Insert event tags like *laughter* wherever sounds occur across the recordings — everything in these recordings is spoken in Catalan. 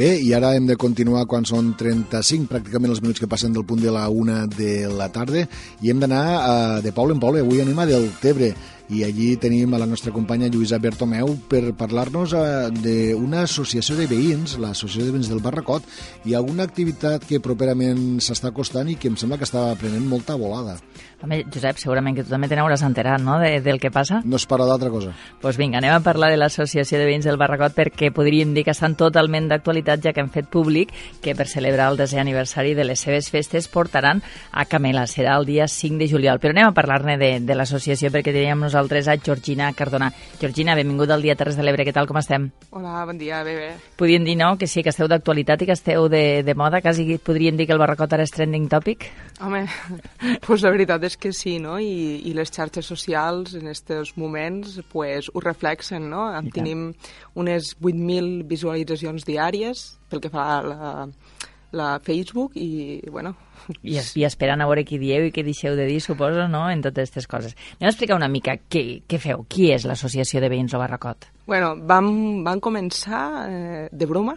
Bé, i ara hem de continuar quan són 35, pràcticament els minuts que passen del punt de la una de la tarda, i hem d'anar uh, de poble en poble. Avui anem a Deltebre, i allí tenim a la nostra companya Lluïsa Bertomeu per parlar-nos eh, d'una associació de veïns, l'Associació de Veïns del Barracot, i alguna activitat que properament s'està costant i que em sembla que està prenent molta volada. Home, Josep, segurament que tu també te n'hauràs enterat, no?, de, del que passa. No es para d'altra cosa. Doncs pues vinga, anem a parlar de l'Associació de Veïns del Barracot perquè podríem dir que estan totalment d'actualitat ja que han fet públic que per celebrar el desè aniversari de les seves festes portaran a Camela. Serà el dia 5 de juliol. Però anem a parlar-ne de, de l'associació perquè teníem nosaltres a Georgina Cardona. Georgina, benvinguda al dia Terres de l'Ebre. Què tal, com estem? Hola, bon dia, bé, bé. Podríem dir, no?, que sí, que esteu d'actualitat i que esteu de, de moda. Quasi podríem dir que el Barracot ara és trending topic. Home, *laughs* pues la veritat és que sí, no? I, i les xarxes socials en aquests moments pues, ho reflexen, no? I Tenim unes 8.000 visualitzacions diàries pel que fa a la, la Facebook i, bueno... I, I esperant a veure què dieu i què deixeu de dir, suposo, no?, en totes aquestes coses. Anem a explicar una mica què, què feu, qui és l'Associació de Veïns o Barracot? Bueno, vam, vam començar eh, de broma,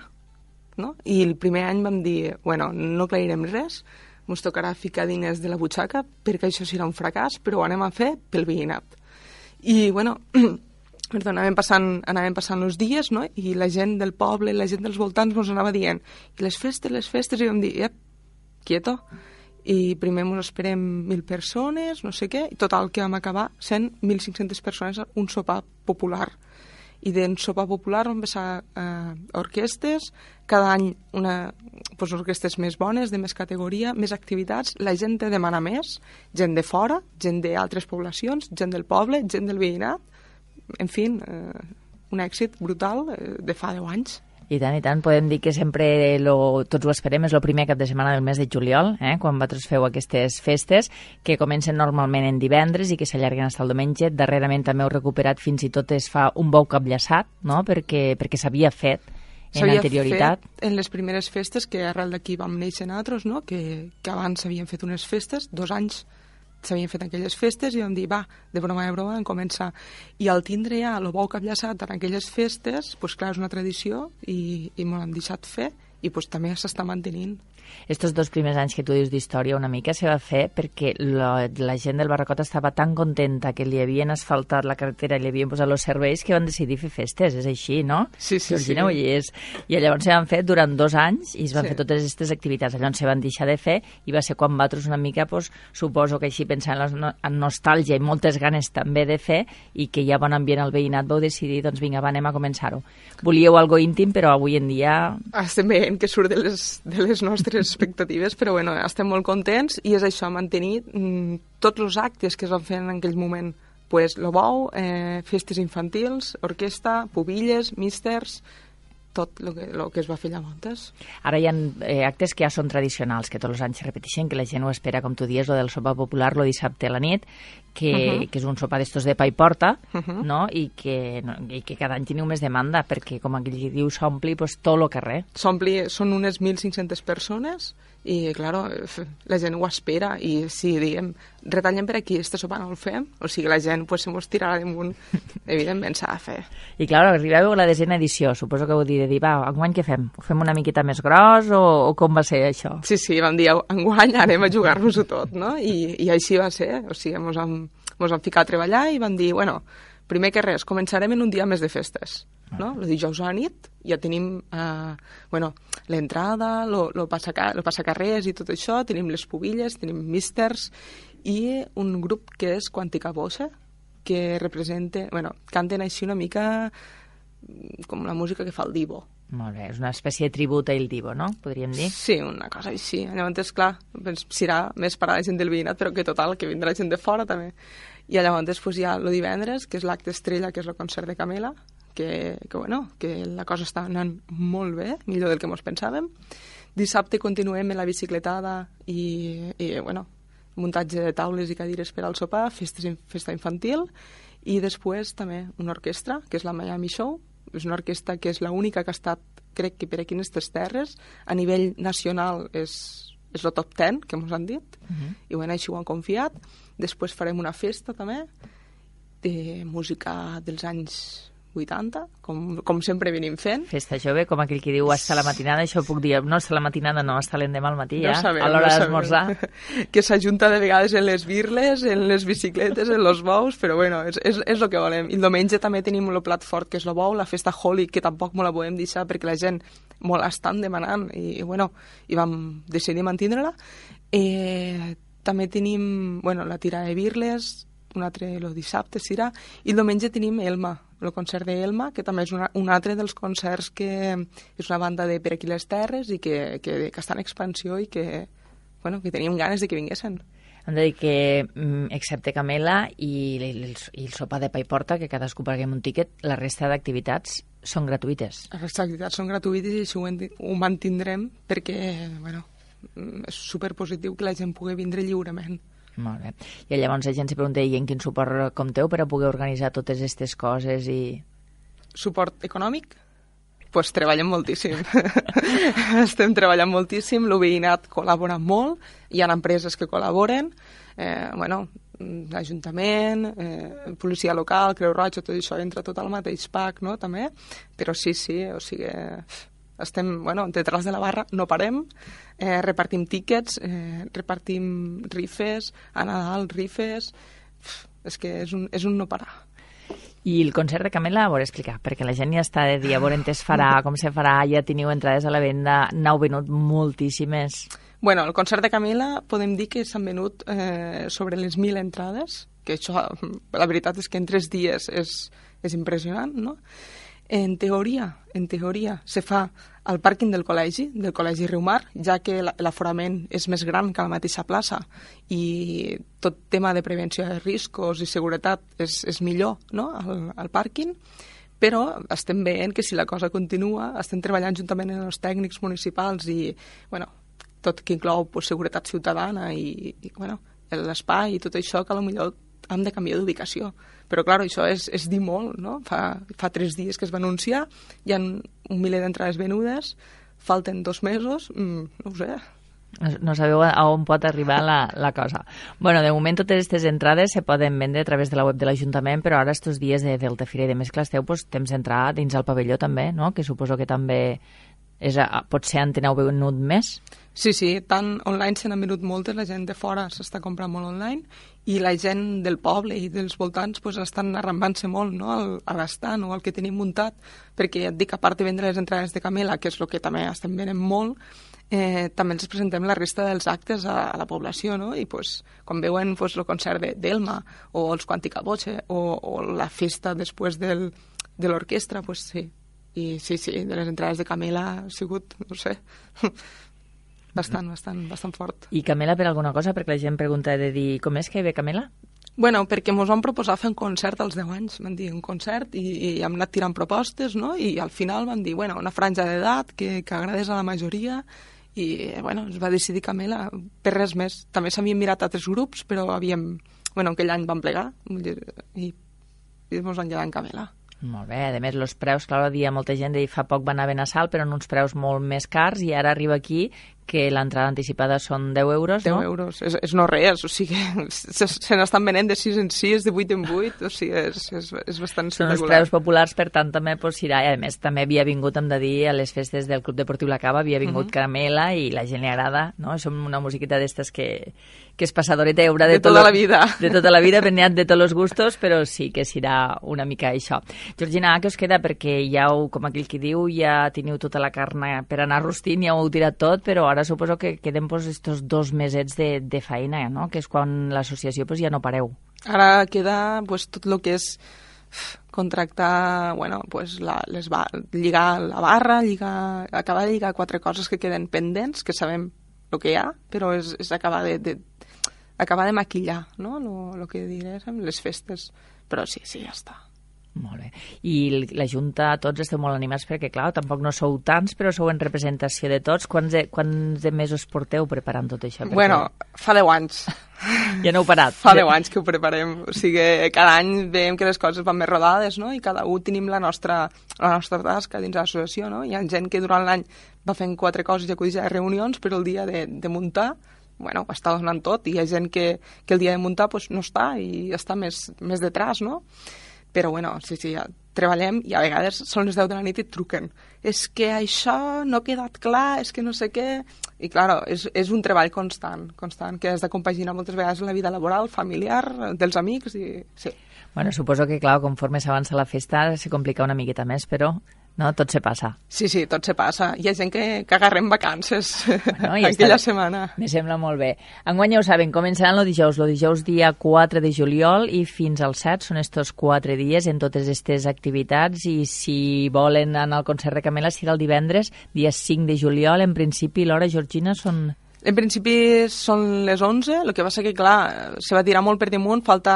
no? I el primer any vam dir, bueno, no aclarirem res, ens tocarà ficar diners de la butxaca perquè això serà un fracàs, però ho anem a fer pel veïnat. I, bueno, *clears throat* perdó, anàvem passant, anàvem passant els dies, no? i la gent del poble, la gent dels voltants ens anava dient i les festes, les festes, i vam dir, ep, quieto. I primer ens esperem mil persones, no sé què, i total que vam acabar sent 1.500 persones un sopar popular i d'en sopar popular van passar eh, orquestes, cada any una, pues, orquestes més bones, de més categoria, més activitats, la gent te demana més, gent de fora, gent d'altres poblacions, gent del poble, gent del veïnat, en fi, eh, un èxit brutal eh, de fa 10 anys. I tant, i tant. Podem dir que sempre lo, tots ho esperem, és el primer cap de setmana del mes de juliol, eh, quan vosaltres feu aquestes festes, que comencen normalment en divendres i que s'allarguen fins al diumenge. Darrerament també heu recuperat fins i tot es fa un bou capllaçat, no?, perquè, perquè s'havia fet en anterioritat. fet en les primeres festes, que arrel d'aquí vam néixer nosaltres, no?, que, que abans s'havien fet unes festes, dos anys s'havien fet aquelles festes i vam dir, va, de broma de broma, vam començar. I al tindre ja el bou capllaçat en aquelles festes, doncs clar, és una tradició i, i me l'han deixat fer i doncs també s'està mantenint. Estos dos primers anys que tu dius d'història una mica se va fer perquè la, la gent del Barracot estava tan contenta que li havien asfaltat la carretera i li havien posat els serveis que van decidir fer festes, és així, no? Sí, sí, sí. I, és, I llavors se van fer durant dos anys i es van sí. fer totes aquestes activitats. Llavors se van deixar de fer i va ser quan vosaltres una mica, pues, suposo que així pensant en, la, en nostàlgia i moltes ganes també de fer i que hi ha bon ambient al veïnat vau decidir, doncs vinga, va, anem a començar-ho. Volíeu algo íntim, però avui en dia... Estem veient que surt de les, de les nostres expectatives, però bueno, estem molt contents i és això, mantenir mm, tots els actes que es van fer en aquell moment. Pues, lo bou, eh, festes infantils, orquestra, pubilles, místers, tot el que, lo que es va fer llavors. Ara hi ha eh, actes que ja són tradicionals, que tots els anys se repeteixen, que la gent ho espera, com tu dius, lo del sopar popular, lo dissabte a la nit, que, uh -huh. que és un sopar d'estos de pa i porta, uh -huh. no? I, que, no, i que cada any teniu més demanda, perquè, com aquell diu, s'ompli pues, tot el carrer. S'ompli, són unes 1.500 persones, i, claro, la gent ho espera i si diem, retallem per aquí, este sopar no el fem, o sigui, la gent pues, se mos tirarà damunt, *laughs* evidentment s'ha de fer. I, clar, arribeu a la desena edició, suposo que dit de dir, va, enguany què fem? Ho fem una miqueta més gros o, o com va ser això? Sí, sí, vam dir, enguany anem a jugar-nos-ho tot, no? I, I així va ser, o sigui, mos vam, mos vam ficar a treballar i vam dir, bueno, primer que res, començarem en un dia més de festes no? El dijous a la nit ja tenim eh, bueno, l'entrada, el passacarrers i tot això, tenim les pubilles, tenim místers i un grup que és Quantica Bossa, que representa, bueno, canten així una mica mm, com la música que fa el Divo. Molt bé, és una espècie de tribut a El Divo, no? Podríem dir? Sí, una cosa així. Llavors, clar, doncs, serà més per a la gent del veïnat, però que total, que vindrà gent de fora també. I llavors pues, hi ha el divendres, que és l'acte estrella, que és el concert de Camela, que, que, bueno, que la cosa està anant molt bé, millor del que ens pensàvem. Dissabte continuem en la bicicletada i, i bueno, muntatge de taules i cadires per al sopar, festes, festa infantil, i després també una orquestra, que és la Miami Show, és una orquestra que és l'única que ha estat, crec que per aquí en aquestes terres, a nivell nacional és, és el top 10 que ens han dit, uh -huh. i bueno, així ho han confiat. Després farem una festa també de música dels anys 80, com, com sempre venim fent. Festa jove, com aquell que diu hasta la matinada, això puc dir, no hasta la matinada, no, hasta l'endemà al matí, ja, no sabem, a l'hora no d'esmorzar. *laughs* Que s'ajunta de vegades en les birles, en les bicicletes, en los bous, però bueno, és, és, és el que volem. I el diumenge també tenim el plat fort, que és el bou, la festa Holy, que tampoc me la podem deixar perquè la gent molt estan demanant i, i bueno, i vam decidir mantindre-la. Eh, també tenim, bueno, la tira de birles, un altre el dissabte serà, i el diumenge tenim Elma, el concert d'Elma, que també és una, un altre dels concerts que és una banda de per aquí les terres i que, que, que està en expansió i que, bueno, que teníem ganes de que vinguessin. Hem de dir que, mm, excepte Camela i, el, i el sopar de pa i porta, que cadascú paguem un tíquet, la resta d'activitats són gratuïtes. Les activitats són gratuïtes i això ho, ho mantindrem perquè, bueno, és superpositiu que la gent pugui vindre lliurement. Molt bé. I llavors la gent s'hi pregunta i en quin suport compteu per a poder organitzar totes aquestes coses i... Suport econòmic? pues treballem moltíssim. *laughs* Estem treballant moltíssim, el veïnat col·labora molt, hi ha empreses que col·laboren, eh, bueno, l'Ajuntament, eh, policia local, Creu Roja, tot això entra tot al mateix pack, no?, també, però sí, sí, o sigui, estem, bueno, detrás de la barra, no parem, eh, repartim tíquets, eh, repartim rifes, a Nadal rifes, és que és un, és un no parar. I el concert de Camela, a veure, explicar, perquè la gent ja està de dir, a veure, es farà, com se farà, ja teniu entrades a la venda, n'heu venut moltíssimes. Bueno, el concert de Camila podem dir que s'han venut eh, sobre les 1.000 entrades, que això, la veritat és que en tres dies és, és impressionant, no? En teoria, en teoria, se fa al pàrquing del col·legi, del col·legi Riumar, ja que l'aforament és més gran que la mateixa plaça i tot tema de prevenció de riscos i seguretat és, és millor no? al, al pàrquing, però estem veient que si la cosa continua, estem treballant juntament amb els tècnics municipals i, bueno, tot que inclou pues, seguretat ciutadana i, i bueno, l'espai i tot això, que potser hem de canviar d'ubicació. Però, clar, això és, és dir molt, no? Fa, fa tres dies que es va anunciar, hi ha un miler d'entrades venudes, falten dos mesos, mm, no ho sé, no sabeu a on pot arribar la, la cosa. bueno, de moment totes aquestes entrades se poden vendre a través de la web de l'Ajuntament, però ara estos dies de Delta Fira i de Mescla esteu pues, temps d'entrar dins el pavelló també, no? que suposo que també és a, potser en teneu venut més? Sí, sí, tant online se n'han venut moltes, la gent de fora s'està comprant molt online i la gent del poble i dels voltants pues, estan arrambant-se molt no? al, a l'estant o al que tenim muntat, perquè ja et dic, a part de vendre les entrades de Camela, que és el que també estem venent molt, eh, també ens presentem la resta dels actes a, a la població, no? I pues, quan veuen pues, el concert d'Elma o els Quantica Voce o, o la festa després del, de l'orquestra, pues sí, i sí, sí, de les entrades de Camela ha sigut, no sé, *laughs* bastant, bastant, bastant fort. I Camela per alguna cosa? Perquè la gent pregunta de dir, com és que ve Camela? Bueno, perquè ens vam proposar fer un concert als 10 anys, van dir un concert i, i hem anat tirant propostes, no? I al final van dir, bueno, una franja d'edat que, que agradés a la majoria i, bueno, es va decidir Camela per res més. També s'havien mirat altres grups, però havíem, bueno, aquell any vam plegar i, i ens van quedar en Camela. Molt bé, a més, els preus, clar, dia molta gent de fa poc va anar a Benassal, però en uns preus molt més cars, i ara arriba aquí que l'entrada anticipada són 10 euros, 10 no? 10 euros, és, és no res, o sigui, *laughs* se, se n'estan venent de 6 en 6, de 8 en 8, o sigui, és, és, és bastant Són els preus populars, per tant, també pues, irà, i a més, també havia vingut, hem de dir, a les festes del Club Deportiu La Cava, havia vingut uh -huh. Caramela i la gent li agrada, no? Som una musiquita d'estes que, que és passadoreta haurà de, de tota tot, la vida. *laughs* De tota la vida, veniat de tots els gustos, però sí que serà una mica això. Georgina, què us queda? Perquè ja, ho, com aquell que diu, ja teniu tota la carn per anar rostint, ja ho heu tirat tot, però ara suposo que queden pues, estos dos mesets de, de feina, no? que és quan l'associació pues, ja no pareu. Ara queda pues, tot el que és contractar, bueno, pues la, les ba lligar la barra, lligar, acabar de lligar quatre coses que queden pendents, que sabem el que hi ha, però és, és acabar de, de, acabar de maquillar, no?, el que direm, les festes. Però sí, sí, ja està. Molt bé. I la Junta, tots esteu molt animats perquè, clar, tampoc no sou tants, però sou en representació de tots. Quants de, quants de mesos porteu preparant tot això? Perquè... Bueno, fa 10 anys. Ja no heu parat. Fa 10 anys que ho preparem. O sigui, cada any veiem que les coses van més rodades, no? I cada un tenim la nostra, la nostra tasca dins l'associació, no? Hi ha gent que durant l'any va fent quatre coses i acudeix a reunions, però el dia de, de muntar bueno, està donant tot i hi ha gent que, que el dia de muntar pues, no està i està més, més detrás, no? Però, bueno, sí, sí, ja treballem i a vegades són les 10 de la nit i et truquen. És que això no ha quedat clar, és que no sé què... I, clar, és, és un treball constant, constant, que has de compaginar moltes vegades la vida laboral, familiar, dels amics, i sí. Bueno, suposo que, clar, conforme s'avança la festa se complica una miqueta més, però no? Tot se passa. Sí, sí, tot se passa. Hi ha gent que, que agarrem vacances *laughs* bueno, aquella està... setmana. Me sembla molt bé. Enguany ja ho saben, començaran el dijous, el dijous dia 4 de juliol i fins al 7 són estos 4 dies en totes aquestes activitats i si volen anar al concert de Camela serà el divendres, dia 5 de juliol. En principi, l'hora, Georgina, són en principi són les 11, el que va ser que, clar, se va tirar molt per damunt, falta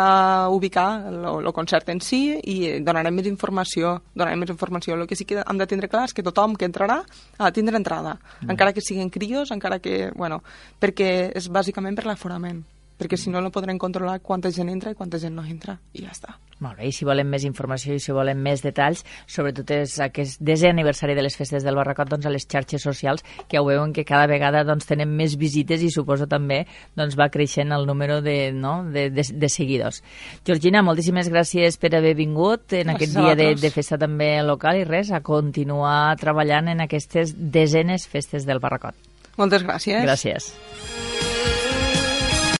ubicar el concert en si i donarem més informació, donarem més informació. El que sí que hem de tindre clar és que tothom que entrarà ha de tindre entrada, mm. encara que siguin crios, encara que, bueno, perquè és bàsicament per l'aforament perquè si no no podrem controlar quanta gent entra i quanta gent no entra, i ja està. Molt bé, i si volen més informació i si volen més detalls, sobretot és aquest desè aniversari de les festes del Barracot, doncs a les xarxes socials, que ja ho veuen que cada vegada doncs, tenen més visites i suposo també doncs, va creixent el número de, no, de, de, de seguidors. Georgina, moltíssimes gràcies per haver vingut en gràcies aquest dia de, de festa també local i res, a continuar treballant en aquestes desenes festes del Barracot. Moltes gràcies. Gràcies.